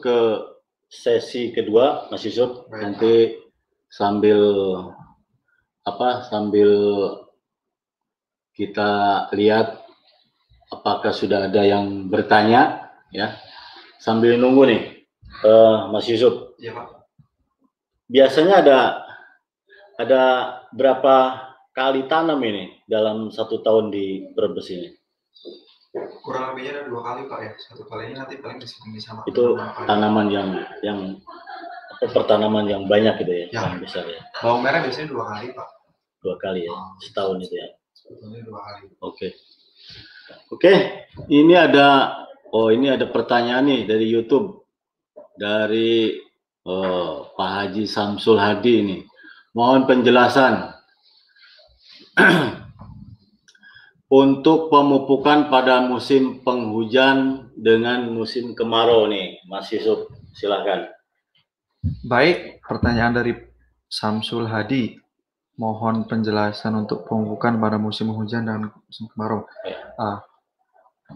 masuk ke sesi kedua, Mas Yusuf. Baik. Nanti sambil apa? Sambil kita lihat apakah sudah ada yang bertanya, ya. Sambil nunggu nih, eh, Mas Yusuf. Iya Pak. Biasanya ada ada berapa kali tanam ini dalam satu tahun di Brebes ini? Kurang lebihnya ada dua kali Pak ya. Satu kalinya nanti paling diselingi sama Itu tanaman yang yang apa, pertanaman yang banyak gitu ya, Ya. yang besar ya. Bawang merah biasanya dua kali Pak. Dua kali ya, setahun itu ya. Sebetulnya dua kali. Oke. Oke, ini ada oh ini ada pertanyaan nih dari YouTube dari oh, Pak Haji Samsul Hadi ini. Mohon penjelasan untuk pemupukan pada musim penghujan dengan musim kemarau nih, Mas Yusuf, silakan. Baik, pertanyaan dari Samsul Hadi. Mohon penjelasan untuk pemupukan pada musim hujan dan musim kemarau. Ya. Ah,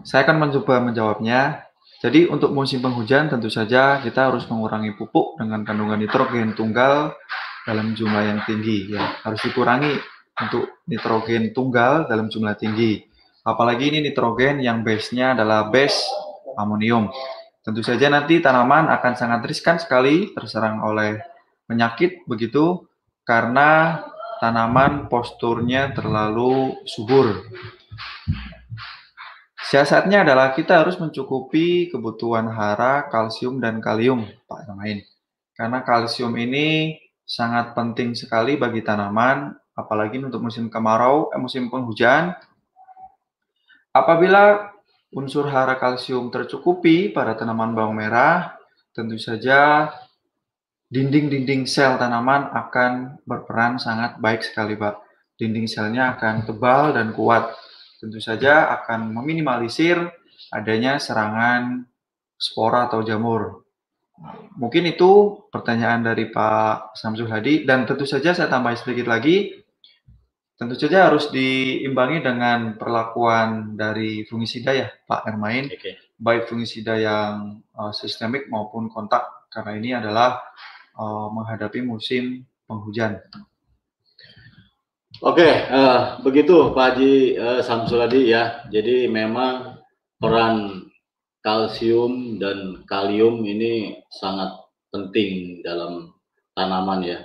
saya akan mencoba menjawabnya. Jadi untuk musim penghujan tentu saja kita harus mengurangi pupuk dengan kandungan nitrogen tunggal dalam jumlah yang tinggi. Ya, harus dikurangi untuk nitrogen tunggal dalam jumlah tinggi. Apalagi ini nitrogen yang base-nya adalah base amonium. Tentu saja nanti tanaman akan sangat riskan sekali terserang oleh penyakit begitu karena tanaman posturnya terlalu subur. Siasatnya adalah kita harus mencukupi kebutuhan hara, kalsium, dan kalium, Pak Yamain. Karena kalsium ini sangat penting sekali bagi tanaman, apalagi untuk musim kemarau, eh, musim penghujan. Apabila unsur hara kalsium tercukupi pada tanaman bawang merah, tentu saja dinding-dinding sel tanaman akan berperan sangat baik sekali, Pak. Dinding selnya akan tebal dan kuat. Tentu saja akan meminimalisir adanya serangan spora atau jamur. Mungkin itu pertanyaan dari Pak Samsul Hadi dan tentu saja saya tambah sedikit lagi. Tentu saja harus diimbangi dengan perlakuan dari fungisida ya, Pak Ermain Oke. baik fungisida yang uh, sistemik maupun kontak karena ini adalah uh, menghadapi musim penghujan. Oke, eh, begitu Pak Haji eh, Samsul Hadi ya. Jadi memang peran kalsium dan kalium ini sangat penting dalam tanaman ya.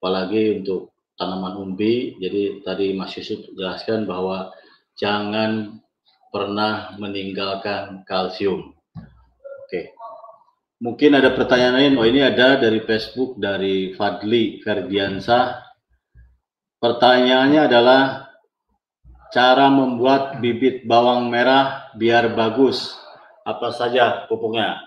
Apalagi untuk tanaman umbi. Jadi tadi Mas Yusuf jelaskan bahwa jangan pernah meninggalkan kalsium. Oke. Mungkin ada pertanyaan lain. Oh ini ada dari Facebook dari Fadli Ferdiansah. Pertanyaannya adalah cara membuat bibit bawang merah biar bagus. Apa saja pupuknya?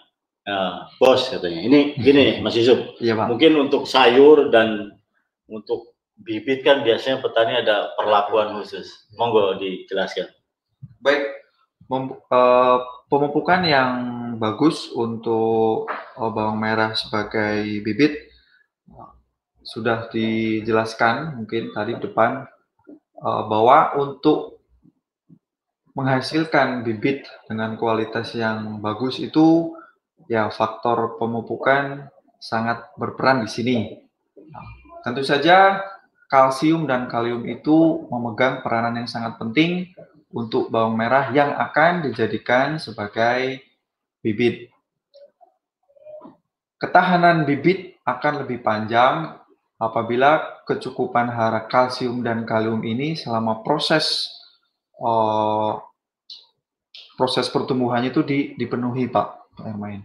Eh, bos katanya. Ini gini Mas Yusuf. Iya Pak. Mungkin untuk sayur dan untuk bibit kan biasanya petani ada perlakuan khusus. Monggo dijelaskan. Baik, mem- eh, pemupukan yang bagus untuk eh, bawang merah sebagai bibit eh, sudah dijelaskan mungkin tadi di depan eh, bahwa untuk menghasilkan bibit dengan kualitas yang bagus itu ya faktor pemupukan sangat berperan di sini. Nah, tentu saja kalsium dan kalium itu memegang peranan yang sangat penting untuk bawang merah yang akan dijadikan sebagai bibit. Ketahanan bibit akan lebih panjang apabila kecukupan hara kalsium dan kalium ini selama proses eh, proses pertumbuhannya itu di- dipenuhi, Pak Pak Ermain.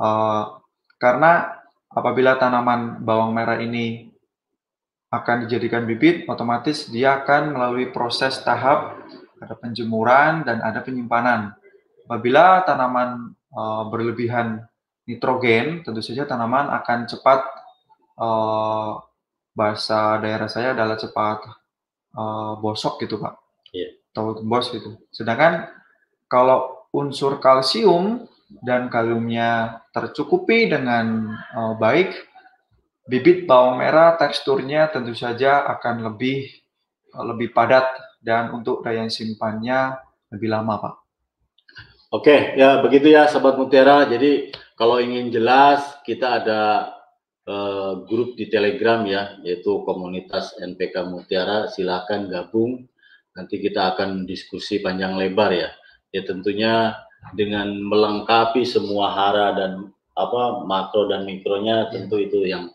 Eh, karena apabila tanaman bawang merah ini akan dijadikan bibit, otomatis dia akan melalui proses tahap ada penjemuran dan ada penyimpanan. Apabila tanaman eh, berlebihan nitrogen, tentu saja tanaman akan cepat eh, bahasa daerah saya adalah cepat eh, bosok gitu pak, Iya. atau gembos gitu. Sedangkan kalau unsur kalsium dan kaliumnya tercukupi dengan eh, baik, bibit bawang merah teksturnya tentu saja akan lebih lebih padat dan untuk daya simpannya lebih lama, Pak. Oke, ya begitu ya Sobat Mutiara. Jadi kalau ingin jelas kita ada uh, grup di Telegram ya, yaitu komunitas NPK Mutiara. Silakan gabung. Nanti kita akan diskusi panjang lebar ya. Ya tentunya dengan melengkapi semua hara dan apa makro dan mikronya tentu itu yang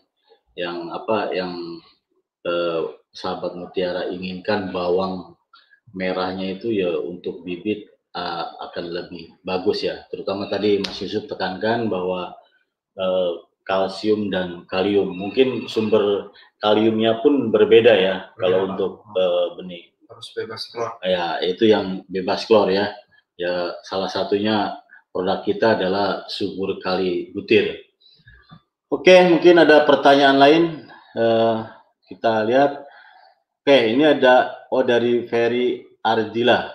yang apa yang eh, sahabat mutiara inginkan bawang merahnya itu ya untuk bibit uh, akan lebih bagus ya. Terutama tadi Mas Yusuf tekankan bahwa uh, kalsium dan kalium. Mungkin sumber kaliumnya pun berbeda ya berbeda, kalau untuk uh, benih. Harus bebas klor ya itu yang bebas klor ya. Ya salah satunya produk kita adalah subur kali butir. Oke, mungkin ada pertanyaan lain. Uh, kita lihat. Oke, ini ada oh dari Ferry Ardila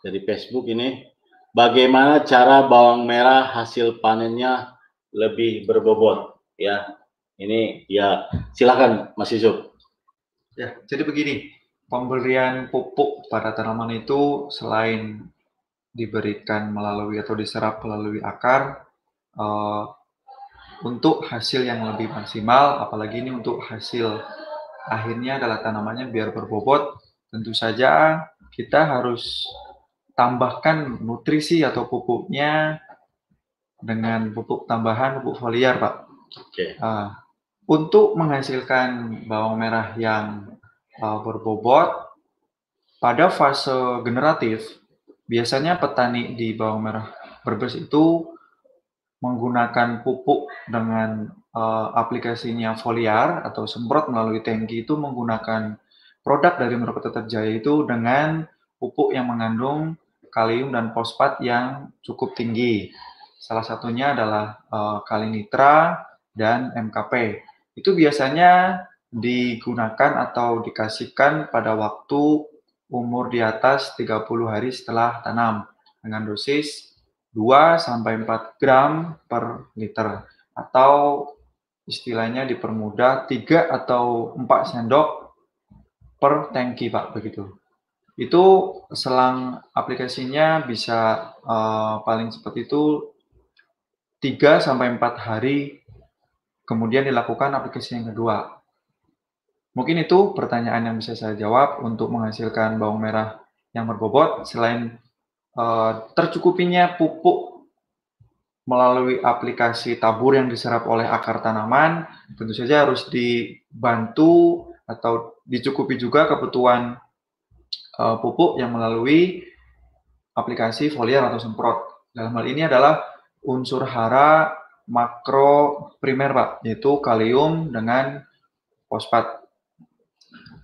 dari Facebook ini. Bagaimana cara bawang merah hasil panennya lebih berbobot? Ya, ini ya silakan Mas Yusuf. Ya, jadi begini, pemberian pupuk pada tanaman itu selain diberikan melalui atau diserap melalui akar uh, untuk hasil yang lebih maksimal, apalagi ini untuk hasil akhirnya adalah tanamannya biar berbobot, tentu saja kita harus tambahkan nutrisi atau pupuknya dengan pupuk tambahan, pupuk foliar, Pak. Okay. Uh, untuk menghasilkan bawang merah yang uh, berbobot, pada fase generatif, Biasanya petani di bawang merah Brebes itu menggunakan pupuk dengan uh, aplikasinya foliar atau semprot melalui tangki itu menggunakan produk dari Merauke Tetap itu dengan pupuk yang mengandung kalium dan fosfat yang cukup tinggi. Salah satunya adalah uh, kali nitra dan MKP. Itu biasanya digunakan atau dikasihkan pada waktu umur di atas 30 hari setelah tanam dengan dosis 2 sampai 4 gram per liter atau istilahnya dipermudah 3 atau 4 sendok per tangki Pak begitu. Itu selang aplikasinya bisa uh, paling seperti itu 3 sampai 4 hari kemudian dilakukan aplikasi yang kedua. Mungkin itu pertanyaan yang bisa saya jawab untuk menghasilkan bawang merah yang berbobot. Selain uh, tercukupinya pupuk melalui aplikasi tabur yang diserap oleh akar tanaman, tentu saja harus dibantu atau dicukupi juga kebutuhan uh, pupuk yang melalui aplikasi foliar atau semprot. Dalam hal ini adalah unsur hara makro primer, Pak, yaitu kalium dengan fosfat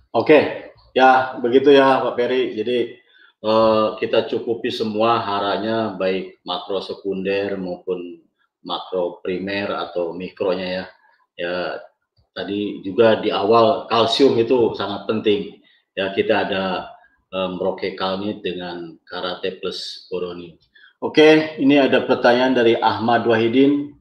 Oke, ya begitu ya Pak Peri. Jadi uh, kita cukupi semua haranya baik makro sekunder maupun makro primer atau mikronya ya. Ya tadi juga di awal kalsium itu sangat penting. Ya kita ada um, dengan Karate plus Boroni. Oke, ini ada pertanyaan dari Ahmad Wahidin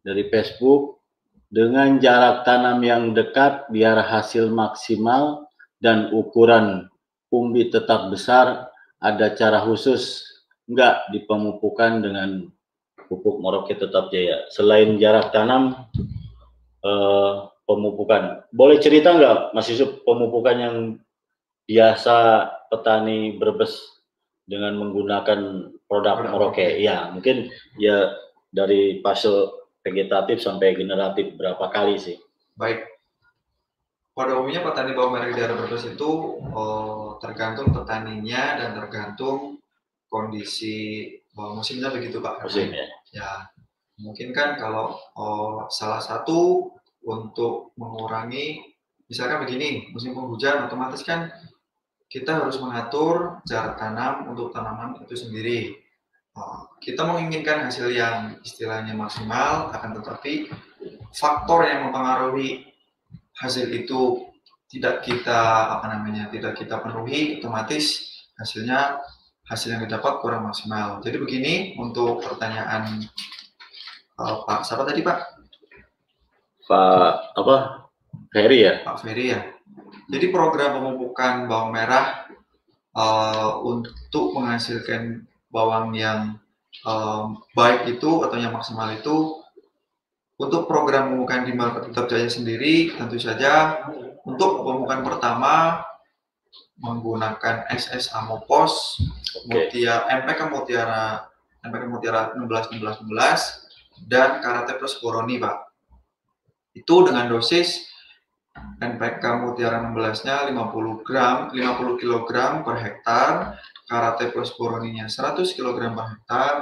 dari Facebook dengan jarak tanam yang dekat biar hasil maksimal dan ukuran umbi tetap besar ada cara khusus enggak di pemupukan dengan pupuk Merauke tetap jaya selain jarak tanam eh, pemupukan boleh cerita enggak Mas Yusuf pemupukan yang biasa petani berbes dengan menggunakan produk Merauke ya mungkin ya dari fase vegetatif sampai generatif berapa kali sih? Baik. Pada umumnya petani bawang merah di daerah Brebes itu oh, tergantung petaninya dan tergantung kondisi oh, musimnya begitu Pak. Musim ya. Ya, mungkin kan kalau oh, salah satu untuk mengurangi misalkan begini musim penghujan otomatis kan kita harus mengatur jarak tanam untuk tanaman itu sendiri Oh, kita menginginkan hasil yang istilahnya maksimal, akan tetapi faktor yang mempengaruhi hasil itu tidak kita apa namanya tidak kita penuhi, otomatis hasilnya hasil yang didapat kurang maksimal. Jadi begini untuk pertanyaan uh, Pak siapa tadi Pak? Pak apa? Ferry ya? Pak Ferry ya. Jadi program pemupukan bawang merah uh, untuk menghasilkan bawang yang um, baik itu atau yang maksimal itu untuk program pemupukan di Market Tetap Jaya sendiri tentu saja untuk pemupukan pertama menggunakan SS Amopos okay. Mutiara MPK Mutiara MPK Mutiara 16 16 16 dan Karate Plus Boroni Pak. Itu dengan dosis NPK Mutiara 16-nya 50 gram, 50 kg per hektar, Karate Plus Boroninya 100 kg per hektar,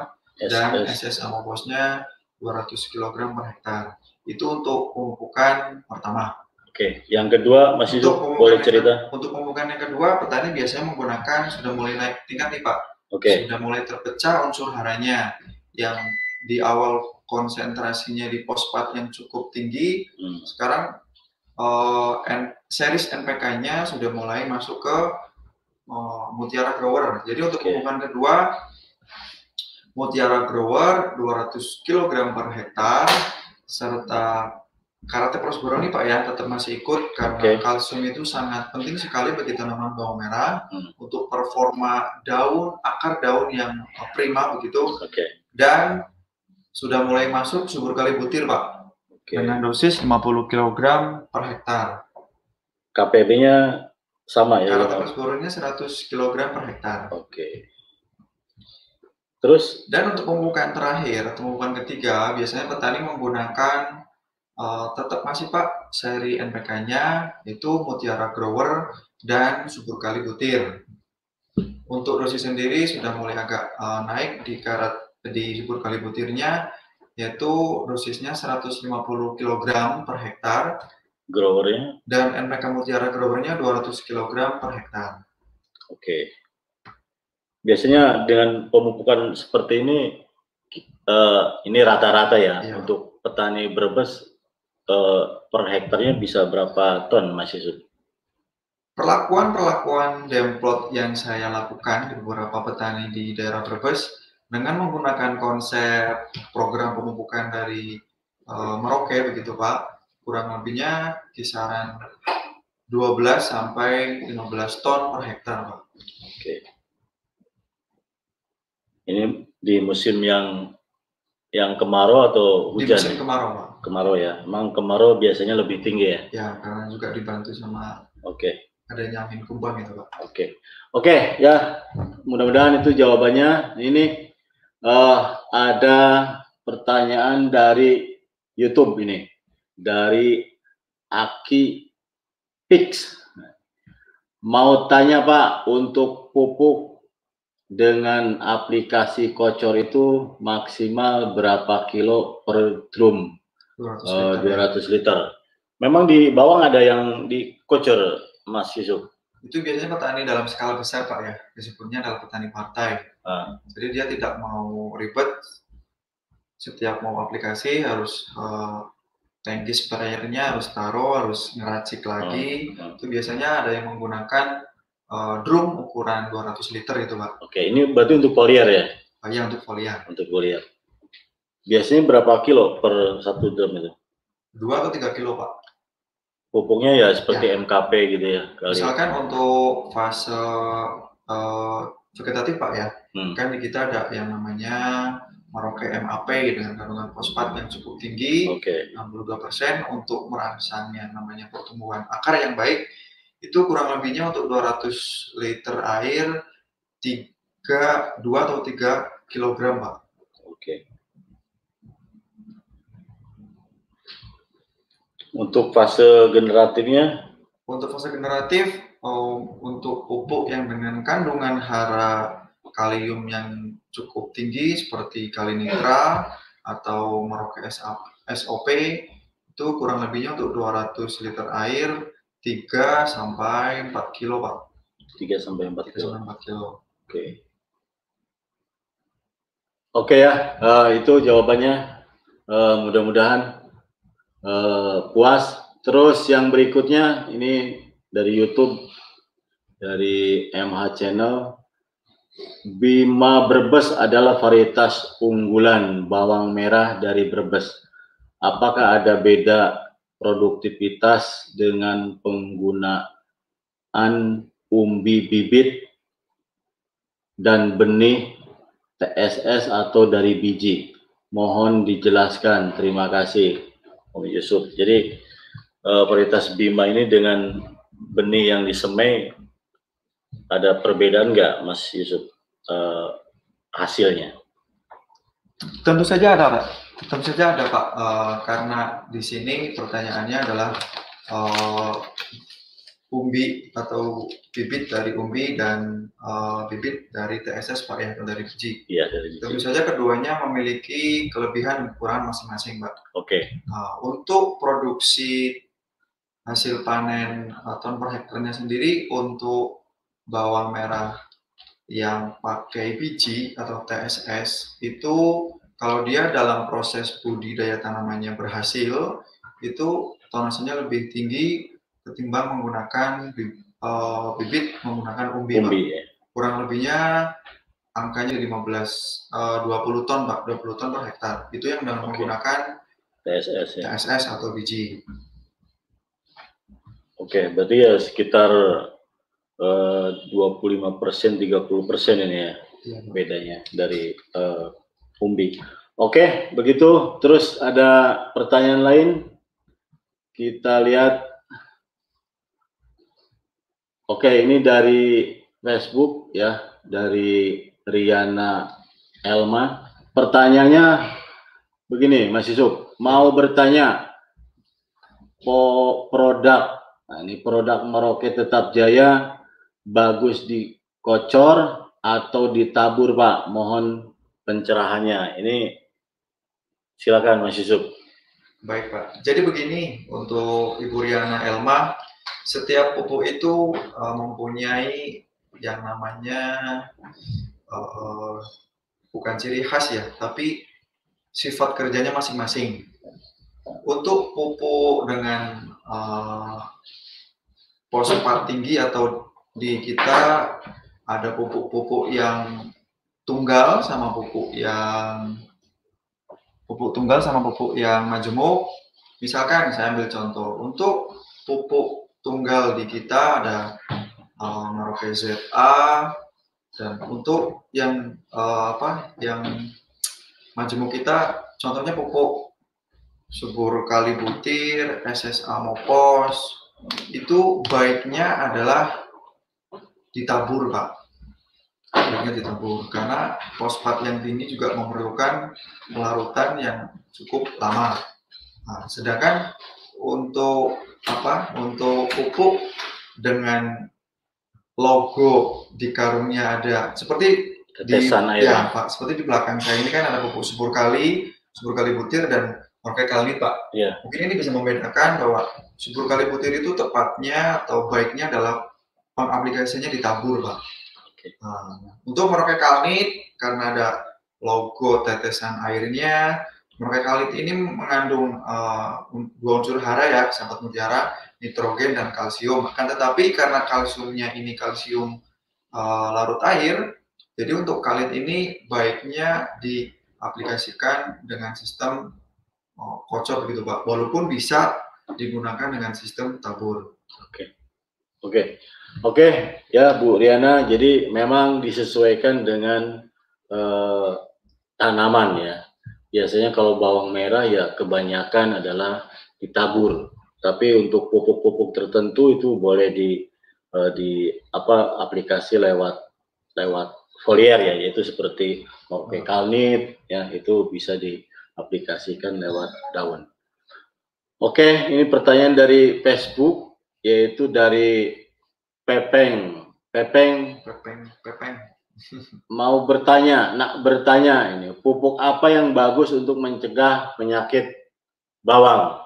dan SS Amobosnya 200 kg per hektar. Itu untuk pemupukan pertama. Oke, yang kedua masih untuk boleh cerita. Yang, untuk pemupukan yang kedua, petani biasanya menggunakan sudah mulai naik tingkat nih Pak. Oke. Sudah mulai terpecah unsur haranya yang di awal konsentrasinya di fosfat yang cukup tinggi. Hmm. Sekarang uh, N, series NPK-nya sudah mulai masuk ke uh, Mutiara Grower. Jadi untuk okay. pemupukan kedua Mutiara Grower 200 kg per hektar serta Karate Prosperoni Pak ya tetap masih ikut karena okay. kalsium itu sangat penting sekali bagi tanaman bawang merah hmm. untuk performa daun, akar daun yang prima begitu. Okay. Dan sudah mulai masuk subur kali butir Pak. Okay. Dengan dosis 50 kg per hektar. KPB-nya sama ya? Karate Prosperoni 100 kg per hektar. Oke. Okay. Terus? Dan untuk pemupukan terakhir, pemupukan ketiga, biasanya petani menggunakan Uh, tetap masih Pak, seri NPK-nya itu Mutiara Grower dan Subur Kali Butir. Untuk dosis sendiri sudah mulai agak uh, naik di karat di Subur Kali Butirnya yaitu dosisnya 150 kg per hektar. Growernya? Dan NPK Mutiara Growernya 200 kg per hektar. Oke. Biasanya dengan pemupukan seperti ini, uh, ini rata-rata ya, ya untuk petani Brebes uh, per hektarnya bisa berapa ton Mas Yusuf? Perlakuan-perlakuan demplot yang saya lakukan di beberapa petani di daerah Brebes dengan menggunakan konsep program pemupukan dari uh, Merauke begitu Pak, kurang lebihnya kisaran 12 sampai 15 ton per hektar Pak. Oke. Ini di musim yang yang kemarau atau hujan? Di musim kemarau, Pak. Kemarau ya. Emang kemarau biasanya lebih tinggi ya? Ya, karena juga dibantu sama Oke. Okay. adanya angin kumbang itu, Pak. Oke. Okay. Oke, okay, ya. Mudah-mudahan itu jawabannya. Ini uh, ada pertanyaan dari YouTube ini. Dari Aki Pix. Mau tanya Pak, untuk pupuk dengan aplikasi Kocor itu maksimal berapa kilo per drum? 200 liter. Uh, 200 liter. Memang di bawang ada yang di Kocor, Mas Yusuf? Itu biasanya petani dalam skala besar, Pak ya. Disebutnya adalah petani partai. Uh. Jadi dia tidak mau ribet. Setiap mau aplikasi harus uh, tangki sprayernya harus taruh, harus ngeracik lagi. Uh. Uh. Itu biasanya ada yang menggunakan uh, drum ukuran 200 liter itu pak. Oke, ini berarti untuk foliar ya? Oh, iya untuk foliar. Untuk foliar. Biasanya berapa kilo per satu drum itu? Dua atau tiga kilo pak. Pupuknya ya seperti ya. MKP gitu ya? Kali. Misalkan untuk fase uh, vegetatif pak ya, hmm. kan di kita ada yang namanya Maroke MAP dengan kandungan fosfat yang cukup tinggi, okay. 62% untuk merangsang yang namanya pertumbuhan akar yang baik itu kurang lebihnya untuk 200 liter air 3 2 atau 3 kilogram Pak. Oke. Untuk fase generatifnya? Untuk fase generatif, oh, untuk pupuk yang dengan kandungan hara kalium yang cukup tinggi seperti kalinitra atau Merauke SOP itu kurang lebihnya untuk 200 liter air 3 sampai 4 kilo, Pak. 3 sampai 4 kilo. sampai 4 kilo. Oke. Okay. Oke okay, ya, uh, itu jawabannya. Uh, mudah-mudahan uh, puas. Terus yang berikutnya ini dari YouTube dari MH Channel. Bima Brebes adalah varietas unggulan bawang merah dari Brebes. Apakah ada beda produktivitas dengan penggunaan umbi bibit dan benih TSS atau dari biji? Mohon dijelaskan. Terima kasih, Om Yusuf. Jadi uh, varietas Bima ini dengan benih yang disemai ada perbedaan nggak, Mas Yusuf? Uh, hasilnya? Tentu saja ada, Pak. Tentu saja ada, Pak. Uh, karena di sini pertanyaannya adalah uh, umbi atau bibit dari umbi dan uh, bibit dari TSS Pak ya atau dari biji. Iya dari biji. Tentu saja keduanya memiliki kelebihan dan kekurangan masing-masing Pak. Oke. Okay. Uh, untuk produksi hasil panen uh, ton per hektarnya sendiri untuk bawang merah yang pakai biji atau TSS itu kalau dia dalam proses budidaya tanamannya berhasil itu tonasenya lebih tinggi ketimbang menggunakan uh, bibit menggunakan umbi, umbi Ya. Kurang lebihnya angkanya 15 uh, 20 ton, Pak, 20 ton per hektar. Itu yang dengan okay. menggunakan TSS ya. TSS atau biji. Oke, okay, berarti ya sekitar uh, 25 persen, 30 persen ini ya, ya bedanya dari uh, umbi. Oke, begitu. Terus ada pertanyaan lain? Kita lihat Oke, ini dari Facebook ya, dari Riana Elma. Pertanyaannya begini, Mas Yusuf, mau bertanya po produk, nah ini produk Merauke Tetap Jaya bagus dikocor atau ditabur, Pak? Mohon pencerahannya. Ini silakan Mas Yusuf. Baik, Pak. Jadi begini untuk Ibu Riana Elma, setiap pupuk itu uh, mempunyai yang namanya uh, bukan ciri khas ya, tapi sifat kerjanya masing-masing. Untuk pupuk dengan uh, fosfat tinggi atau di kita ada pupuk-pupuk yang tunggal sama pupuk yang pupuk tunggal sama pupuk yang majemuk. Misalkan saya ambil contoh untuk pupuk tunggal di kita ada uh, Merauke ZA dan untuk yang uh, apa yang majemuk kita contohnya pupuk subur kali butir, SSA mopos itu baiknya adalah ditabur pak baiknya ditabur karena fosfat yang tinggi juga memerlukan pelarutan yang cukup lama. Nah, sedangkan untuk apa? Untuk pupuk dengan logo di karungnya ada seperti Ketesan di ya Pak seperti di belakang saya ini kan ada pupuk subur kali subur kali butir dan pakai kali Pak. Ya. mungkin ini bisa membedakan bahwa subur kali butir itu tepatnya atau baiknya adalah pengaplikasinya ditabur Pak okay. nah, untuk meroket kalnit karena ada logo tetesan airnya Mereka kalit ini mengandung uh, dua unsur hara ya, sahabat mutiara, nitrogen dan kalsium. Akan tetapi karena kalsiumnya ini kalsium uh, larut air, jadi untuk kalit ini baiknya diaplikasikan dengan sistem uh, kocok begitu Pak. Walaupun bisa digunakan dengan sistem tabur. Oke. Oke. Oke, ya Bu Riana, jadi memang disesuaikan dengan uh, tanaman ya biasanya kalau bawang merah ya kebanyakan adalah ditabur. Tapi untuk pupuk-pupuk tertentu itu boleh di uh, di apa aplikasi lewat lewat foliar ya, yaitu seperti Morpe kalnit ya itu bisa diaplikasikan lewat daun. Oke, ini pertanyaan dari Facebook yaitu dari Pepeng. Pepeng. Pepeng. Pepeng mau bertanya, nak bertanya ini, pupuk apa yang bagus untuk mencegah penyakit bawang?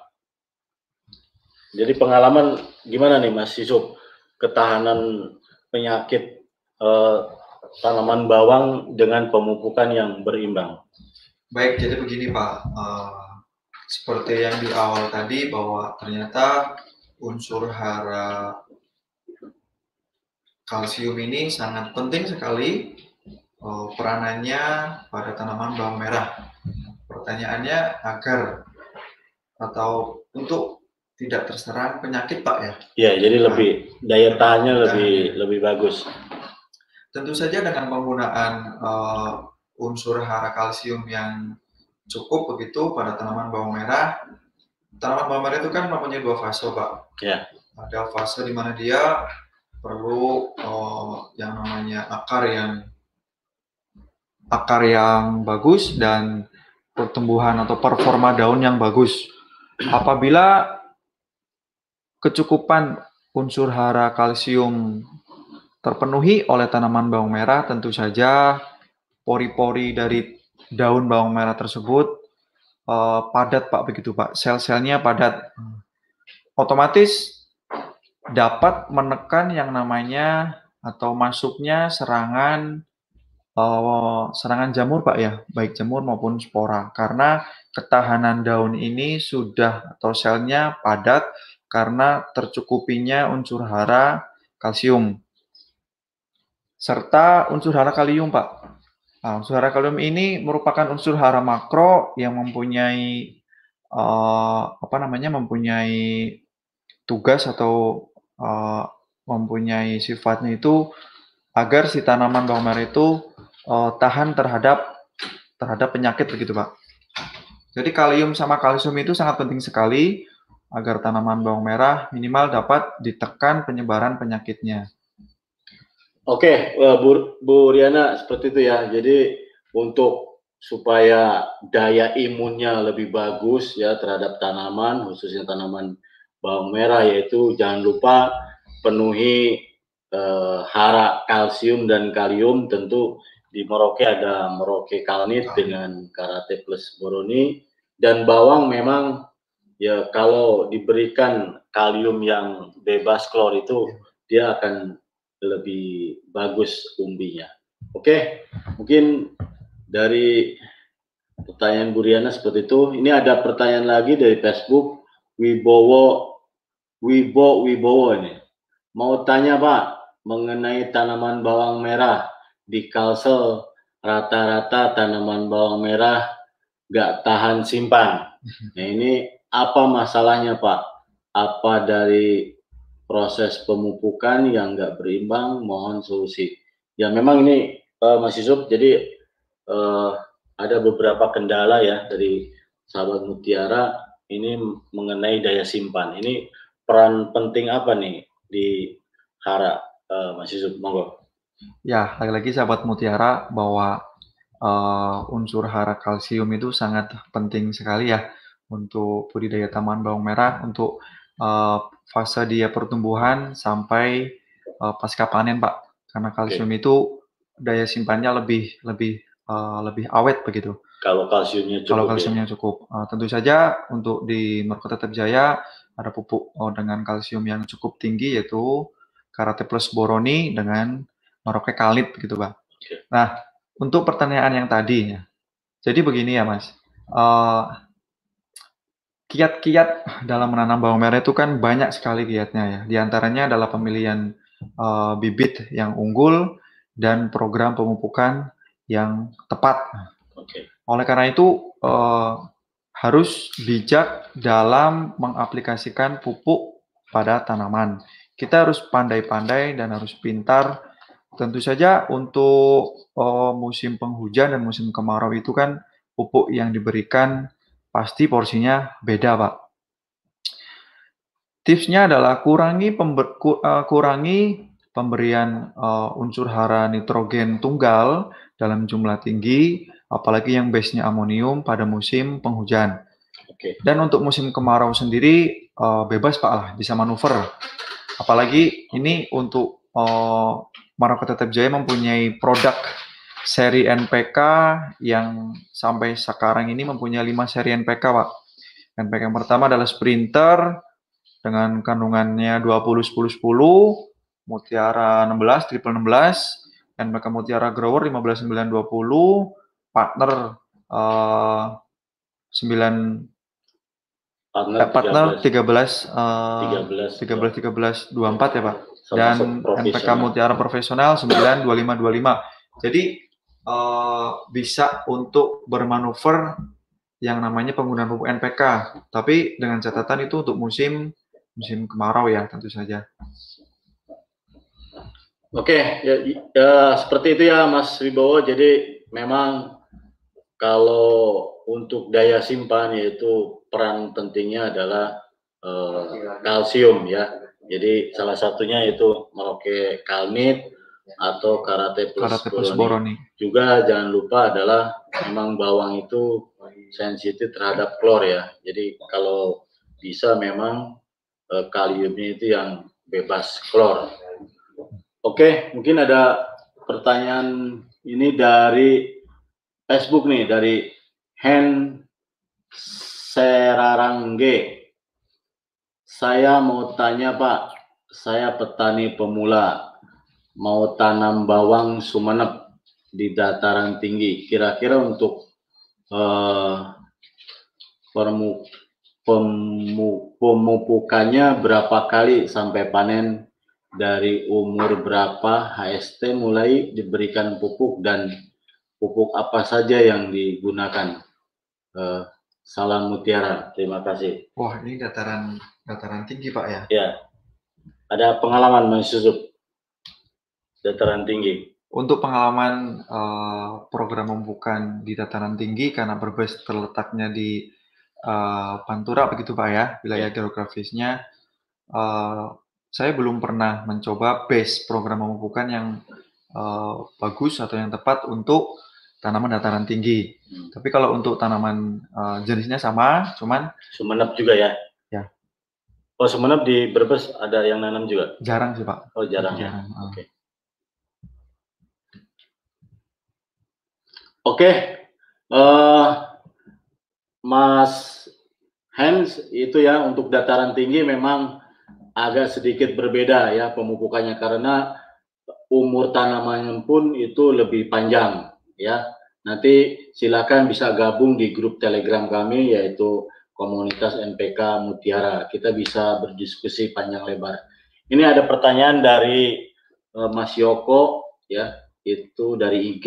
Jadi pengalaman gimana nih Mas Yusuf, ketahanan penyakit eh, tanaman bawang dengan pemupukan yang berimbang? Baik, jadi begini Pak, uh, seperti yang di awal tadi bahwa ternyata unsur hara kalsium ini sangat penting sekali uh, peranannya pada tanaman bawang merah. Pertanyaannya agar atau untuk tidak terserang penyakit Pak ya? Ya, jadi nah, lebih daya tahannya lebih lebih bagus. Tentu saja dengan penggunaan uh, unsur hara kalsium yang cukup begitu pada tanaman bawang merah. Tanaman bawang merah itu kan mempunyai dua fase, Pak. Ya. Ada fase di mana dia perlu oh, yang namanya akar yang akar yang bagus dan pertumbuhan atau performa daun yang bagus. Apabila kecukupan unsur hara kalsium terpenuhi oleh tanaman bawang merah, tentu saja pori-pori dari daun bawang merah tersebut uh, padat Pak begitu Pak, sel-selnya padat. Otomatis dapat menekan yang namanya atau masuknya serangan uh, serangan jamur Pak ya, baik jamur maupun spora. Karena ketahanan daun ini sudah atau selnya padat karena tercukupinya unsur hara kalsium serta unsur hara kalium, Pak. Nah, unsur hara kalium ini merupakan unsur hara makro yang mempunyai uh, apa namanya mempunyai tugas atau uh, mempunyai sifatnya itu agar si tanaman bawang merah itu uh, tahan terhadap terhadap penyakit begitu, Pak. Jadi kalium sama kalsium itu sangat penting sekali agar tanaman bawang merah minimal dapat ditekan penyebaran penyakitnya. Oke, eh, Bu, Bu Riana seperti itu ya. Jadi untuk supaya daya imunnya lebih bagus ya terhadap tanaman, khususnya tanaman bawang merah, yaitu jangan lupa penuhi eh, hara kalsium dan kalium. Tentu di Merauke ada Merauke Kalnit dengan Karate Plus Boroni dan bawang memang ya kalau diberikan kalium yang bebas klor itu dia akan lebih bagus umbinya. Oke, mungkin dari pertanyaan Bu Riana seperti itu. Ini ada pertanyaan lagi dari Facebook Wibowo Wibo Wibowo ini. Mau tanya Pak mengenai tanaman bawang merah di Kalsel rata-rata tanaman bawang merah nggak tahan simpan. Nah ini apa masalahnya Pak? Apa dari proses pemupukan yang nggak berimbang? Mohon solusi. Ya memang ini uh, Mas Yusuf, jadi uh, ada beberapa kendala ya dari sahabat Mutiara ini mengenai daya simpan. Ini peran penting apa nih di Hara uh, Mas Yusuf? Monggo. Ya, lagi-lagi sahabat Mutiara bahwa uh, unsur hara kalsium itu sangat penting sekali ya untuk budidaya taman bawang merah untuk uh, fase dia pertumbuhan sampai uh, pasca panen, Pak. Karena kalsium okay. itu daya simpannya lebih lebih uh, lebih awet begitu. Kalau kalsiumnya cukup. Kalau kalsiumnya ya. cukup. Uh, tentu saja untuk di Merkota Tetap Jaya ada pupuk oh, dengan kalsium yang cukup tinggi yaitu Karate Plus Boroni dengan Merauke Kalit begitu, Pak. Okay. Nah, untuk pertanyaan yang tadi ya. Jadi begini ya, Mas. Uh, Kiat-kiat dalam menanam bawang merah itu kan banyak sekali kiatnya ya. Di antaranya adalah pemilihan uh, bibit yang unggul dan program pemupukan yang tepat. Okay. Oleh karena itu uh, harus bijak dalam mengaplikasikan pupuk pada tanaman. Kita harus pandai-pandai dan harus pintar. Tentu saja untuk uh, musim penghujan dan musim kemarau itu kan pupuk yang diberikan pasti porsinya beda, Pak. Tipsnya adalah kurangi pember, uh, kurangi pemberian uh, unsur hara nitrogen tunggal dalam jumlah tinggi, apalagi yang base-nya amonium pada musim penghujan. Oke. Dan untuk musim kemarau sendiri uh, bebas Pak lah, bisa manuver. Apalagi ini untuk uh, Maroka Tetap Jaya mempunyai produk seri NPK yang sampai sekarang ini mempunyai 5 seri NPK, Pak. NPK yang pertama adalah Sprinter dengan kandungannya 20 10 10, Mutiara 16 triple 16, NPK Mutiara Grower 15 9 20, partner uh, 9 partner, eh, partner 13, 13 uh, 13 13 13 24 ya, Pak. Dan NPK Mutiara Profesional 9 25 25. Jadi uh, bisa untuk bermanuver yang namanya penggunaan pupuk NPK. Tapi dengan catatan itu untuk musim musim kemarau ya tentu saja. Oke, ya, ya seperti itu ya Mas Wibowo. Jadi memang kalau untuk daya simpan yaitu peran pentingnya adalah uh, kalsium ya. Jadi salah satunya itu Merauke Kalmit atau Karate Plus, Karate plus Boroni. Juga jangan lupa adalah memang bawang itu sensitif terhadap klor ya. Jadi kalau bisa memang uh, kaliumnya itu yang bebas klor. Oke, mungkin ada pertanyaan ini dari Facebook nih dari Hen Serarangge. Saya mau tanya Pak, saya petani pemula, mau tanam bawang sumenep di dataran tinggi. Kira-kira untuk uh, permu, pemu, pemupukannya berapa kali sampai panen dari umur berapa HST mulai diberikan pupuk dan pupuk apa saja yang digunakan. Uh, salam Mutiara, terima kasih. Wah, ini dataran dataran tinggi Pak ya? Ya, ada pengalaman Mas Yusuf, dataran tinggi. Untuk pengalaman uh, program pembukaan di dataran tinggi karena berbes terletaknya di uh, Pantura begitu Pak ya, wilayah ya. geografisnya, uh, saya belum pernah mencoba base program pemupukan yang uh, bagus atau yang tepat untuk tanaman dataran tinggi. Hmm. Tapi kalau untuk tanaman uh, jenisnya sama, cuman Sumenep juga ya? Ya. Oh, Sumenep di Brebes ada yang nanam juga? Jarang sih, Pak. Oh, jarang. Ya? Jarang. Ya? Oke. Okay. Oke. Okay. Uh, eh, Mas Hans itu ya untuk dataran tinggi memang agak sedikit berbeda ya pemupukannya karena umur tanamannya pun itu lebih panjang ya. Nanti silakan bisa gabung di grup Telegram kami yaitu komunitas NPK Mutiara. Kita bisa berdiskusi panjang lebar. Ini ada pertanyaan dari uh, Mas Yoko ya, itu dari IG.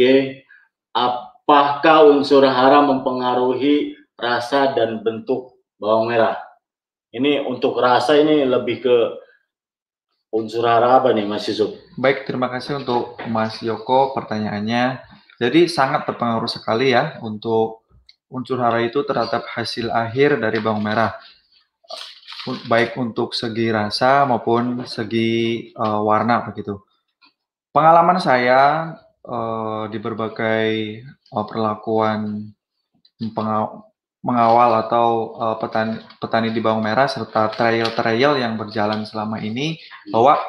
Apakah unsur hara mempengaruhi rasa dan bentuk bawang merah? Ini untuk rasa ini lebih ke unsur hara apa nih Mas Yusuf? Baik, terima kasih untuk Mas Yoko pertanyaannya. Jadi sangat berpengaruh sekali ya untuk unsur hara itu terhadap hasil akhir dari bawang merah. Baik untuk segi rasa maupun segi uh, warna begitu. Pengalaman saya uh, di berbagai uh, perlakuan mengawal atau uh, petani, petani di bawang merah serta trail-trail yang berjalan selama ini bahwa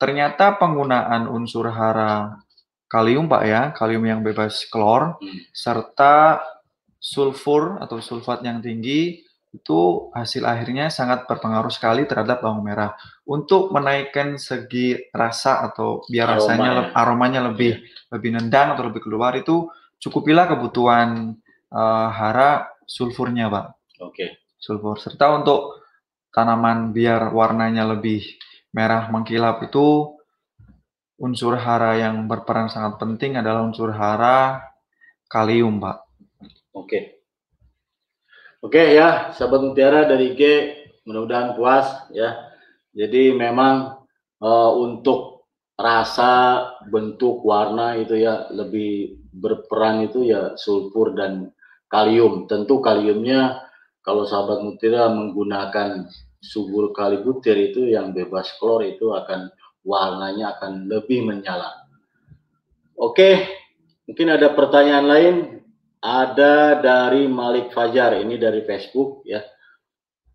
ternyata penggunaan unsur hara kalium Pak ya, kalium yang bebas klor, hmm. serta sulfur atau sulfat yang tinggi itu hasil akhirnya sangat berpengaruh sekali terhadap bawang merah. Untuk menaikkan segi rasa atau biar Aroma, rasanya ya. aromanya lebih yeah. lebih nendang atau lebih keluar itu cukupilah kebutuhan uh, hara sulfurnya, Pak. Oke. Okay. Sulfur serta untuk tanaman biar warnanya lebih merah mengkilap itu unsur hara yang berperan sangat penting adalah unsur hara kalium, Pak. Oke. Oke ya, sahabat mutiara dari G, mudah-mudahan puas ya. Jadi memang uh, untuk rasa, bentuk, warna itu ya lebih berperan itu ya sulfur dan kalium. Tentu kaliumnya kalau sahabat mutiara menggunakan subur kalibutir itu yang bebas klor itu akan warnanya akan lebih menyala. Oke, mungkin ada pertanyaan lain. Ada dari Malik Fajar, ini dari Facebook ya.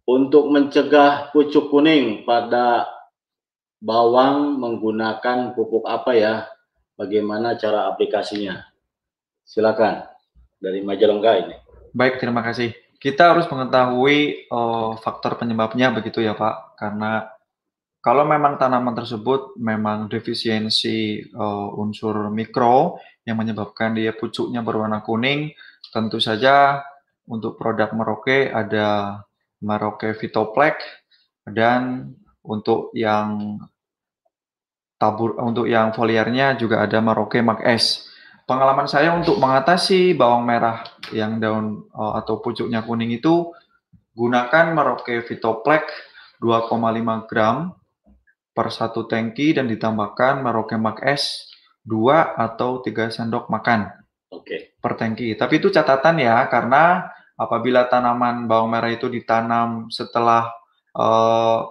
Untuk mencegah pucuk kuning pada bawang menggunakan pupuk apa ya? Bagaimana cara aplikasinya? Silakan dari Majalengka ini. Baik, terima kasih. Kita harus mengetahui uh, faktor penyebabnya begitu ya Pak, karena kalau memang tanaman tersebut memang defisiensi uh, unsur mikro yang menyebabkan dia pucuknya berwarna kuning, tentu saja untuk produk Merauke ada Merauke Vitoplex dan untuk yang tabur untuk yang foliernya juga ada Merauke Mac S. Pengalaman saya untuk mengatasi bawang merah yang daun uh, atau pucuknya kuning itu gunakan Merauke Vitoplex 2,5 gram per satu tangki dan ditambahkan Merauke Mac S 2 atau 3 sendok makan. Oke. per tangki. Tapi itu catatan ya, karena apabila tanaman bawang merah itu ditanam setelah uh,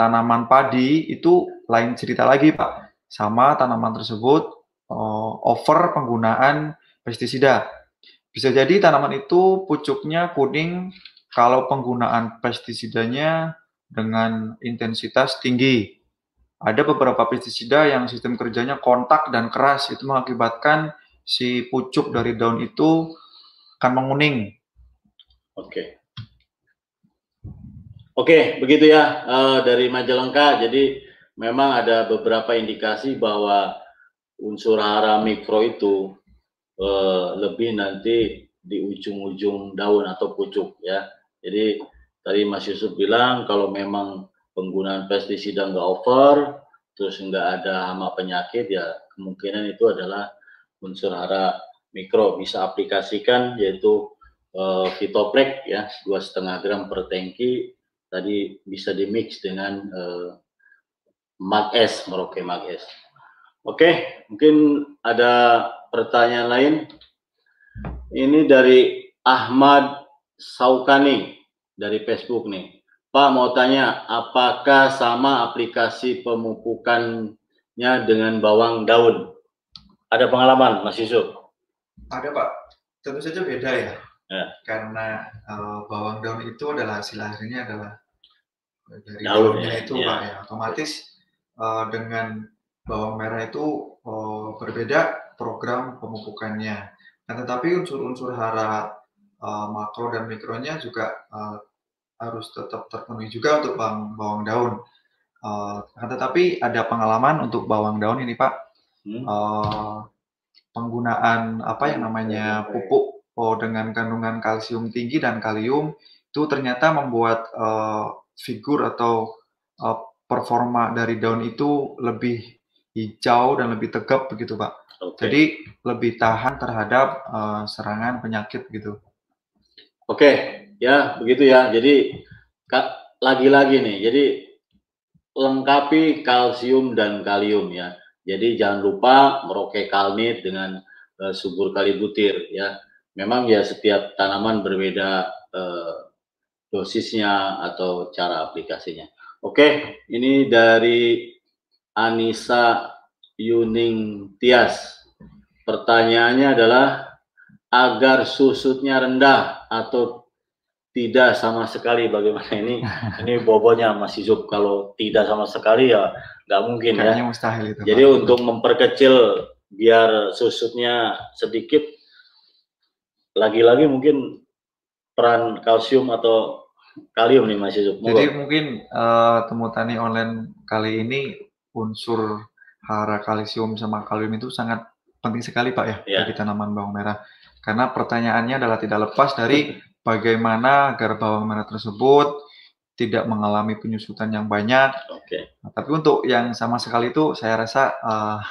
tanaman padi, itu lain cerita lagi Pak. Sama tanaman tersebut uh, over penggunaan pestisida. Bisa jadi tanaman itu pucuknya kuning kalau penggunaan pestisidanya dengan intensitas tinggi. Ada beberapa pestisida yang sistem kerjanya kontak dan keras, itu mengakibatkan si pucuk dari daun itu akan menguning. Oke. Oke, begitu ya uh, dari Majalengka. Jadi memang ada beberapa indikasi bahwa unsur hara mikro itu uh, lebih nanti di ujung-ujung daun atau pucuk ya. Jadi tadi Mas Yusuf bilang kalau memang penggunaan pestisida nggak over, terus nggak ada hama penyakit ya kemungkinan itu adalah unsur hara mikro bisa aplikasikan yaitu uh, ya dua setengah gram per tangki tadi bisa dimix dengan uh, mag S Merauke mag S. Oke, mungkin ada pertanyaan lain. Ini dari Ahmad Saukani dari Facebook nih. Pak mau tanya, apakah sama aplikasi pemupukannya dengan bawang daun? Ada pengalaman, Mas Yusuf? Ada Pak, tentu saja beda ya. ya. Karena uh, bawang daun itu adalah hasil akhirnya adalah dari daunnya itu ya. Pak ya. Otomatis uh, dengan bawang merah itu uh, berbeda program pemupukannya. Nah, tetapi unsur-unsur hara uh, makro dan mikronya juga uh, harus tetap terpenuhi juga untuk bawang, bawang daun. Uh, tetapi ada pengalaman untuk bawang daun ini Pak, hmm. uh, penggunaan apa yang namanya pupuk oh, dengan kandungan kalsium tinggi dan kalium itu ternyata membuat uh, figur atau uh, performa dari daun itu lebih hijau dan lebih tegap begitu Pak. Okay. Jadi lebih tahan terhadap uh, serangan penyakit gitu. Oke, okay. Ya begitu ya. Jadi lagi-lagi nih, jadi lengkapi kalsium dan kalium ya. Jadi jangan lupa meroke kalnit dengan uh, subur kalibutir ya. Memang ya setiap tanaman berbeda uh, dosisnya atau cara aplikasinya. Oke, ini dari Anissa Yuning Tias. Pertanyaannya adalah agar susutnya rendah atau tidak sama sekali bagaimana ini ini bobotnya masih Zub kalau tidak sama sekali ya nggak mungkin ya. Kayaknya ya mustahil itu jadi Pak. untuk memperkecil biar susutnya sedikit lagi-lagi mungkin peran kalsium atau kalium nih Mas Yusuf. Jadi mungkin uh, temu tani online kali ini unsur hara kalsium sama kalium itu sangat penting sekali Pak ya, ya. bagi tanaman bawang merah. Karena pertanyaannya adalah tidak lepas dari bagaimana agar bawang merah tersebut tidak mengalami penyusutan yang banyak. Oke. Okay. Nah, tapi untuk yang sama sekali itu saya rasa uh,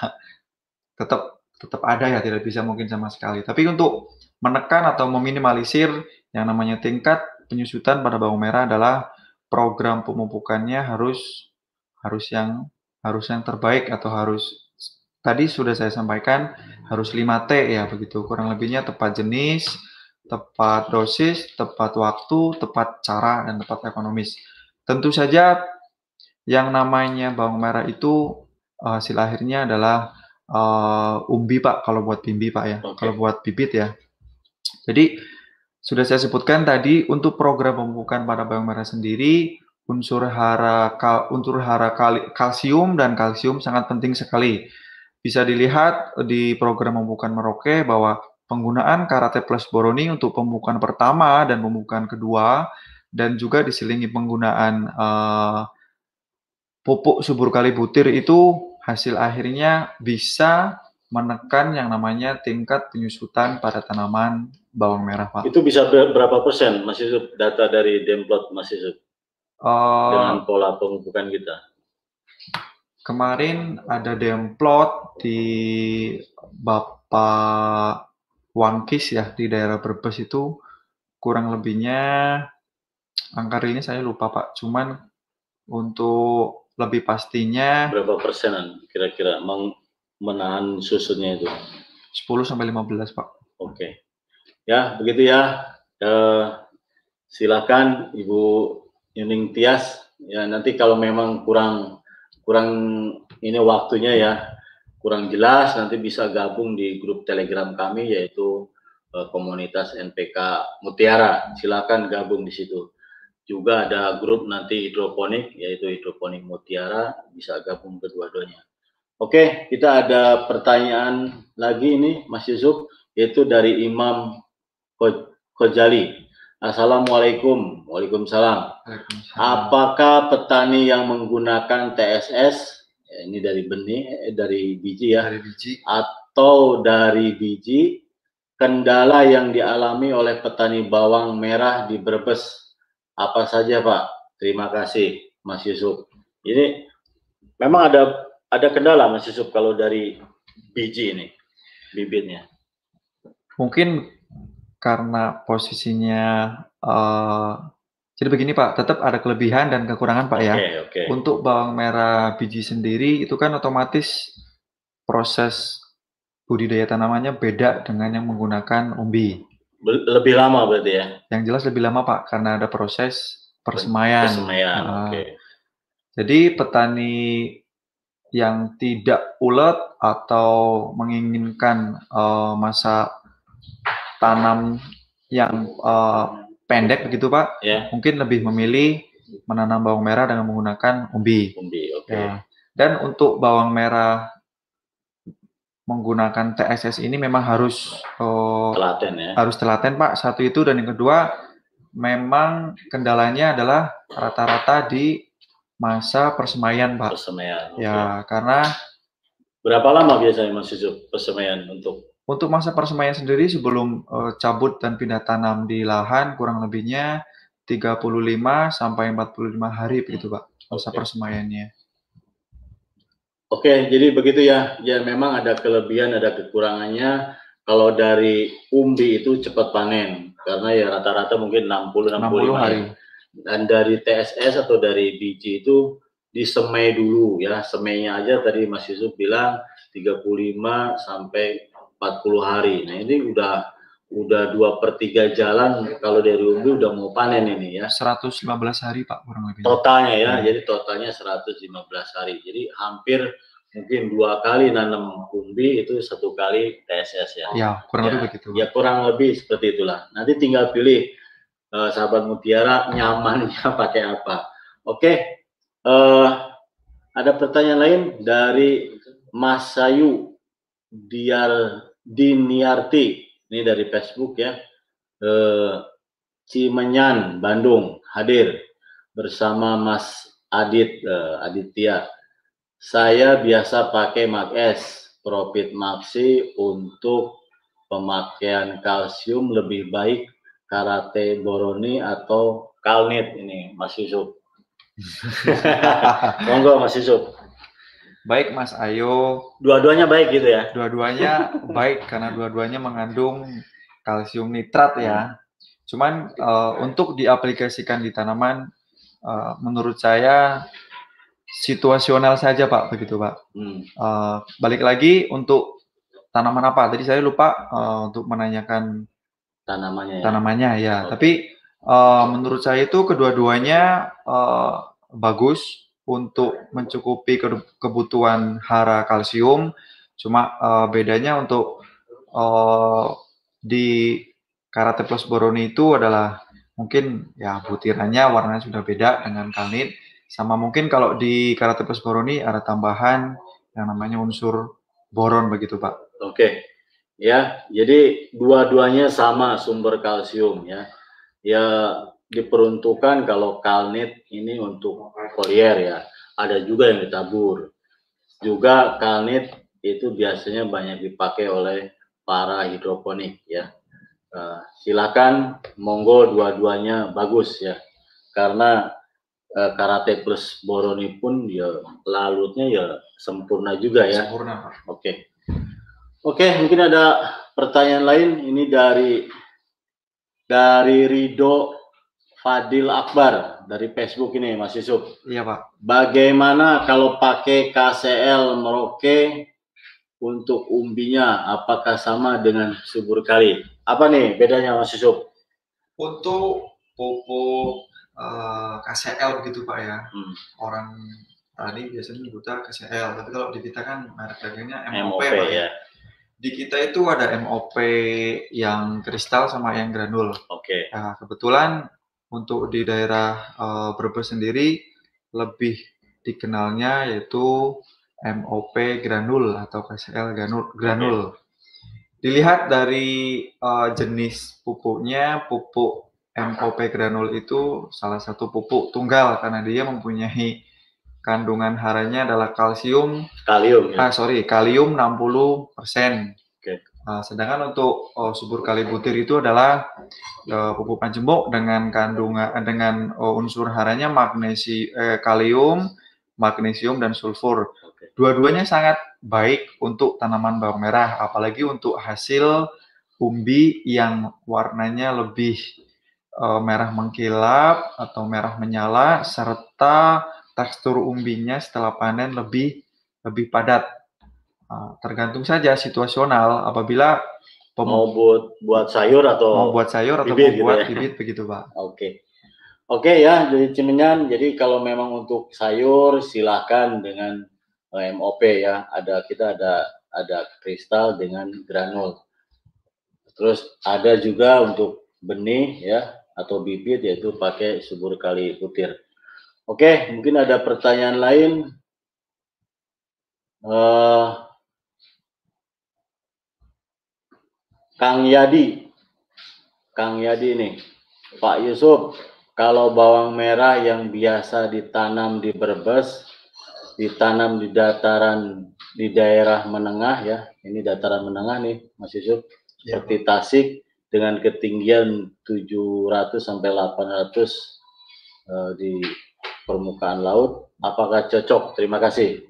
tetap tetap ada ya, tidak bisa mungkin sama sekali. Tapi untuk menekan atau meminimalisir yang namanya tingkat penyusutan pada bawang merah adalah program pemupukannya harus harus yang harus yang terbaik atau harus tadi sudah saya sampaikan harus 5T ya begitu. Kurang lebihnya tepat jenis, tepat dosis, tepat waktu, tepat cara dan tepat ekonomis. Tentu saja yang namanya bawang merah itu uh, hasil akhirnya adalah uh, umbi Pak kalau buat bimbi Pak ya. Okay. Kalau buat bibit ya. Jadi sudah saya sebutkan tadi untuk program pemupukan pada bawang merah sendiri unsur hara kal, unsur hara kal, kalsium dan kalsium sangat penting sekali bisa dilihat di program pembukaan Merauke bahwa penggunaan karate plus boroni untuk pembukaan pertama dan pembukaan kedua dan juga diselingi penggunaan uh, pupuk subur kali butir itu hasil akhirnya bisa menekan yang namanya tingkat penyusutan pada tanaman bawang merah, Pak. Itu bisa berapa persen, Mas Yusuf, data dari Demplot, Mas Yusuf? Uh, dengan pola pemupukan kita? Kemarin ada demplot di Bapak Wangkis ya di daerah Brebes itu kurang lebihnya angka ini saya lupa Pak. Cuman untuk lebih pastinya berapa persenan kira-kira menahan susunya itu? 10 sampai 15 Pak. Oke. Ya, begitu ya. Eh, silakan Ibu Yuning Tias. Ya, nanti kalau memang kurang kurang ini waktunya ya, kurang jelas nanti bisa gabung di grup Telegram kami yaitu komunitas NPK Mutiara. Silakan gabung di situ. Juga ada grup nanti hidroponik yaitu hidroponik Mutiara bisa gabung kedua-duanya. Oke, kita ada pertanyaan lagi ini Mas Yusuf yaitu dari Imam Kojali. Assalamualaikum. Waalaikumsalam. Apakah petani yang menggunakan TSS ya, ini dari benih eh, dari biji ya Dari biji. atau dari biji kendala yang dialami oleh petani bawang merah di Brebes apa saja Pak? Terima kasih Mas Yusuf. Ini memang ada ada kendala Mas Yusuf kalau dari biji ini bibitnya. Mungkin karena posisinya eh, jadi begini Pak, tetap ada kelebihan dan kekurangan Pak ya. Oke, oke. Untuk bawang merah biji sendiri itu kan otomatis proses budidaya tanamannya beda dengan yang menggunakan umbi. Lebih lama berarti ya Yang jelas lebih lama Pak karena ada proses persemaian. persemaian. Ah. Oke. Jadi petani yang tidak ulet atau menginginkan eh, masa tanam yang eh, pendek begitu Pak, Ya, mungkin lebih memilih menanam bawang merah dengan menggunakan umbi. umbi. Oke. Ya. Dan untuk bawang merah menggunakan TSS ini memang harus eh, Telaten ya. harus telaten Pak. Satu itu dan yang kedua memang kendalanya adalah rata-rata di masa persemaian Pak. Persemaian. Ya, karena Berapa lama biasanya Mas Yusuf persemaian untuk untuk masa persemaian sendiri sebelum eh, cabut dan pindah tanam di lahan kurang lebihnya 35 sampai 45 hari begitu Pak masa Oke. persemaiannya. Oke, jadi begitu ya. Ya memang ada kelebihan, ada kekurangannya. Kalau dari umbi itu cepat panen karena ya rata-rata mungkin 60 65 60 hari. ya. Dan dari TSS atau dari biji itu disemai dulu ya. Semainya aja tadi Mas Yusuf bilang 35 sampai 40 hari. Nah, ini udah udah dua per tiga jalan kalau dari umbi udah mau panen ini ya. 115 hari Pak kurang lebih. totalnya ya Hmm. jadi totalnya 115 hari jadi hampir mungkin dua kali nanam umbi itu satu kali TSS ya Ya, kurang Ya, lebih begitu. ya kurang lebih seperti itulah nanti tinggal pilih eh, sahabat mutiara nyamannya pakai apa oke eh, ada pertanyaan lain dari Mas Sayu Diar Diniarti ini dari Facebook ya eh, Cimenyan Bandung hadir bersama Mas Adit eh, Aditya. Saya biasa pakai Mag S Profit Maxi untuk pemakaian kalsium lebih baik karate boroni atau kalnit ini Mas Yusuf. Monggo Mas Yusuf. Baik Mas Ayo, Dua-duanya baik gitu ya. dua-duanya baik karena dua-duanya mengandung kalsium nitrat ya. Cuman eh, untuk diaplikasikan di tanaman, eh, menurut saya situasional saja Pak, begitu Pak. Hmm. Eh, balik lagi untuk tanaman apa? Tadi saya lupa eh, untuk menanyakan Tanamannya ya. tanamannya ya. Oke. Tapi eh, menurut saya itu kedua-duanya eh, bagus untuk mencukupi ke- kebutuhan hara kalsium. Cuma eh, bedanya untuk eh, di karate plus boroni itu adalah mungkin ya butirannya warnanya sudah beda dengan kalnit. Sama mungkin kalau di karate plus boroni ada tambahan yang namanya unsur boron begitu Pak. Oke. Ya, jadi dua-duanya sama sumber kalsium ya. Ya diperuntukkan kalau kalnit ini untuk foliar ya. Ada juga yang ditabur. Juga kalnit itu biasanya banyak dipakai oleh para hidroponik ya. Eh, silakan monggo dua-duanya bagus ya. Karena eh, karate plus boroni pun ya lalutnya ya sempurna juga ya. Sempurna. Oke. Oke, mungkin ada pertanyaan lain ini dari dari Rido Fadil Akbar dari Facebook ini Mas Yusuf. Iya Pak. Bagaimana kalau pakai KCL Merauke untuk umbinya apakah sama dengan subur kali? Apa nih bedanya Mas Yusuf? Untuk pupuk uh, eh, KCL gitu Pak ya. Hmm. Orang tadi biasanya nyebutnya KCL, tapi kalau di kita kan merek dagingnya MOP, MOP Pak ya. ya. Di kita itu ada MOP yang kristal sama yang granul. Oke. Okay. Nah, kebetulan untuk di daerah uh, Brebes sendiri lebih dikenalnya yaitu MOP granul atau KCL granul. granul. Dilihat dari uh, jenis pupuknya, pupuk MOP granul itu salah satu pupuk tunggal karena dia mempunyai kandungan haranya adalah kalsium. Kalium. Ya? Ah, sorry, kalium 60 persen. Okay. Uh, sedangkan untuk uh, subur kali butir itu adalah uh, pupuk panjemuk dengan kandungan dengan uh, unsur haranya magnesi eh, kalium, magnesium dan sulfur. Dua-duanya sangat baik untuk tanaman bawang merah, apalagi untuk hasil umbi yang warnanya lebih uh, merah mengkilap atau merah menyala, serta tekstur umbinya setelah panen lebih lebih padat. Uh, tergantung saja situasional. Apabila mau buat buat sayur atau mau buat sayur atau bibit, mau gitu buat ya? bibit begitu pak. Oke. Okay. Oke okay, ya, jadi cimenyan. Jadi kalau memang untuk sayur silahkan dengan MOP ya. Ada kita ada ada kristal dengan granul. Terus ada juga untuk benih ya atau bibit yaitu pakai subur kali putir. Oke, mungkin ada pertanyaan lain. Uh, Kang Yadi, Kang Yadi nih, Pak Yusuf, kalau bawang merah yang biasa ditanam di Brebes ditanam di dataran di daerah menengah ya. Ini dataran menengah nih Mas Yusuf. Ya. Seperti Tasik dengan ketinggian 700 sampai 800 uh, di permukaan laut. Apakah cocok? Terima kasih.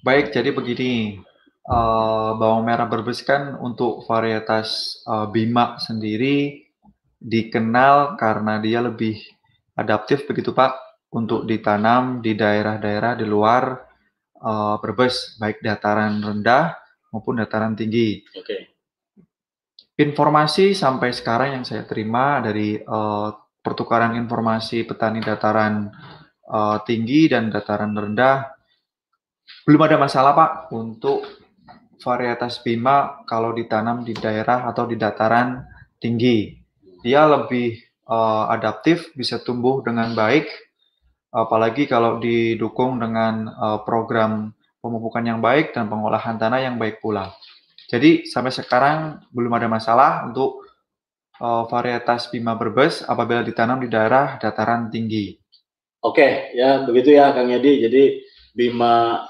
Baik, jadi begini. Uh, bawang merah berbes kan untuk varietas uh, Bima sendiri dikenal karena dia lebih adaptif begitu Pak untuk ditanam di daerah-daerah di luar uh, Brebes, baik dataran rendah maupun dataran tinggi. Oke. Okay. Informasi sampai sekarang yang saya terima dari uh, pertukaran informasi petani dataran uh, tinggi dan dataran rendah belum ada masalah Pak untuk varietas Bima kalau ditanam di daerah atau di dataran tinggi. Dia lebih uh, adaptif, bisa tumbuh dengan baik apalagi kalau didukung dengan uh, program pemupukan yang baik dan pengolahan tanah yang baik pula. Jadi sampai sekarang belum ada masalah untuk uh, varietas Bima Berbes apabila ditanam di daerah dataran tinggi. Oke, ya begitu ya Kang Yadi. Jadi Bima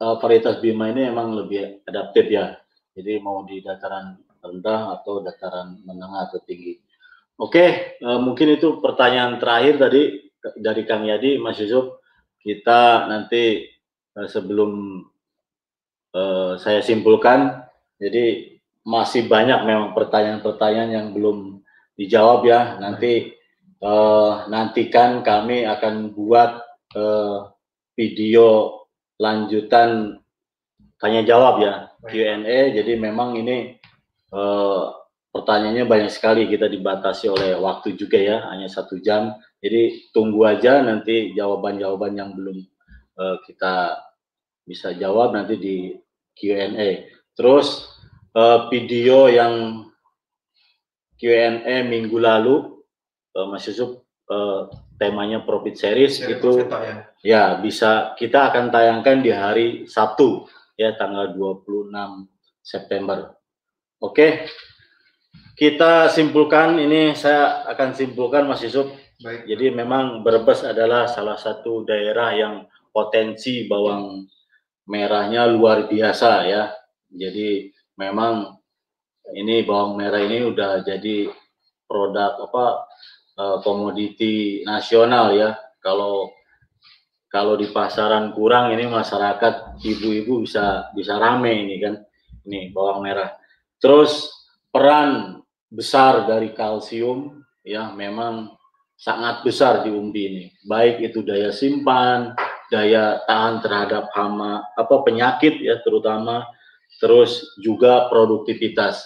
uh, varietas Bima ini emang lebih adaptif ya. Jadi mau di dataran rendah atau dataran menengah atau tinggi. Oke, uh, mungkin itu pertanyaan terakhir tadi dari Kang Yadi, Mas Yusuf, kita nanti uh, sebelum uh, saya simpulkan, jadi masih banyak memang pertanyaan-pertanyaan yang belum dijawab ya. Nanti uh, nantikan kami akan buat uh, video lanjutan tanya jawab ya Q&A. Jadi memang ini uh, pertanyaannya banyak sekali kita dibatasi oleh waktu juga ya, hanya satu jam. Jadi tunggu aja nanti jawaban-jawaban yang belum uh, kita bisa jawab nanti di Q&A. Terus uh, video yang Q&A minggu lalu uh, Mas Yusuf uh, temanya profit series Seri itu ya. ya bisa kita akan tayangkan di hari Sabtu ya tanggal 26 September. Oke. Kita simpulkan ini saya akan simpulkan Mas Yusuf Baik. Jadi memang Brebes adalah salah satu daerah yang potensi bawang merahnya luar biasa ya. Jadi memang ini bawang merah ini udah jadi produk apa komoditi nasional ya. Kalau kalau di pasaran kurang ini masyarakat ibu-ibu bisa bisa rame ini kan. Ini bawang merah. Terus peran besar dari kalsium ya memang sangat besar di umbi ini. Baik itu daya simpan, daya tahan terhadap hama apa penyakit ya terutama terus juga produktivitas.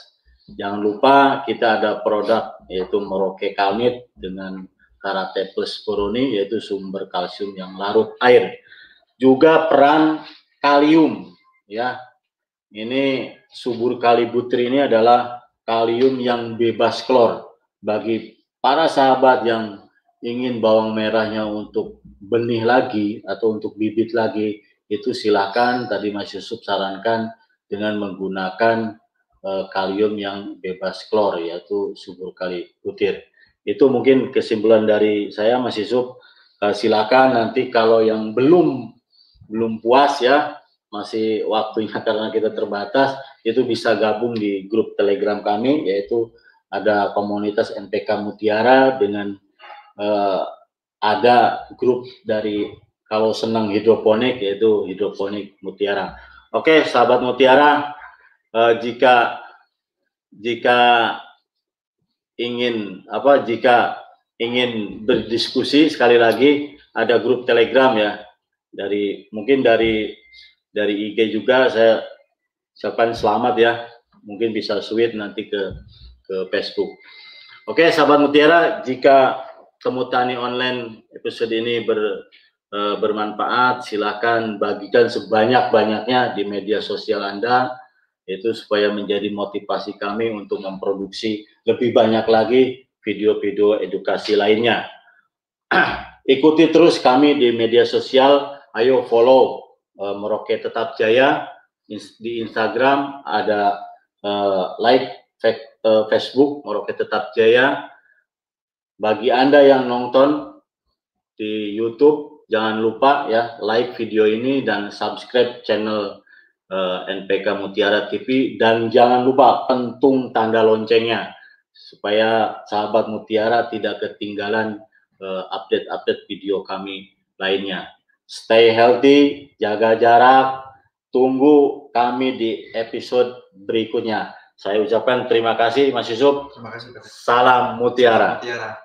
Jangan lupa kita ada produk yaitu Merauke Kalmit dengan Karate Plus Puruni yaitu sumber kalsium yang larut air. Juga peran kalium ya. Ini subur kali butri ini adalah kalium yang bebas klor bagi para sahabat yang ingin bawang merahnya untuk benih lagi atau untuk bibit lagi itu silakan tadi Mas Yusuf sarankan dengan menggunakan uh, kalium yang bebas klor yaitu subur kali butir. Itu mungkin kesimpulan dari saya Mas Yusuf. Uh, silakan nanti kalau yang belum belum puas ya masih waktunya karena kita terbatas itu bisa gabung di grup Telegram kami yaitu ada komunitas NPK Mutiara dengan uh, ada grup dari kalau senang hidroponik yaitu hidroponik Mutiara. Oke, sahabat Mutiara, uh, jika jika ingin apa jika ingin berdiskusi sekali lagi ada grup Telegram ya. Dari mungkin dari dari IG juga saya ucapkan selamat ya. Mungkin bisa sweet nanti ke ke Facebook. Oke, sahabat Mutiara, jika temu tani online episode ini ber, e, bermanfaat, silakan bagikan sebanyak-banyaknya di media sosial Anda, itu supaya menjadi motivasi kami untuk memproduksi lebih banyak lagi video-video edukasi lainnya. Ikuti terus kami di media sosial, ayo follow e, Merauke Tetap Jaya di Instagram ada uh, like uh, Facebook Merauke Tetap Jaya. Bagi Anda yang nonton di YouTube, jangan lupa ya like video ini dan subscribe channel uh, eh, NPK Mutiara TV dan jangan lupa pentung tanda loncengnya supaya sahabat Mutiara tidak ketinggalan update-update uh, video kami lainnya. Stay healthy, jaga jarak, tunggu kami di episode berikutnya. Saya ucapkan terima kasih Mas Yusuf. Terima kasih. Salam Mutiara. Salam Mutiara.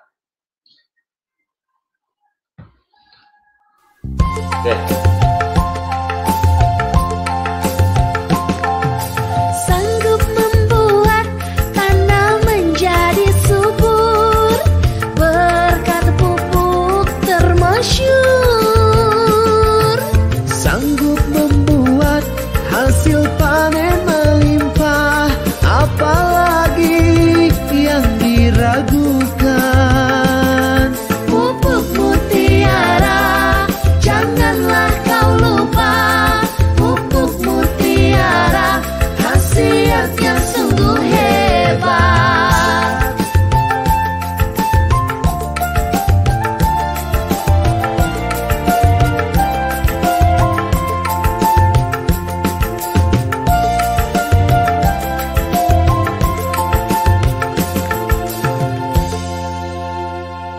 Oke. Okay.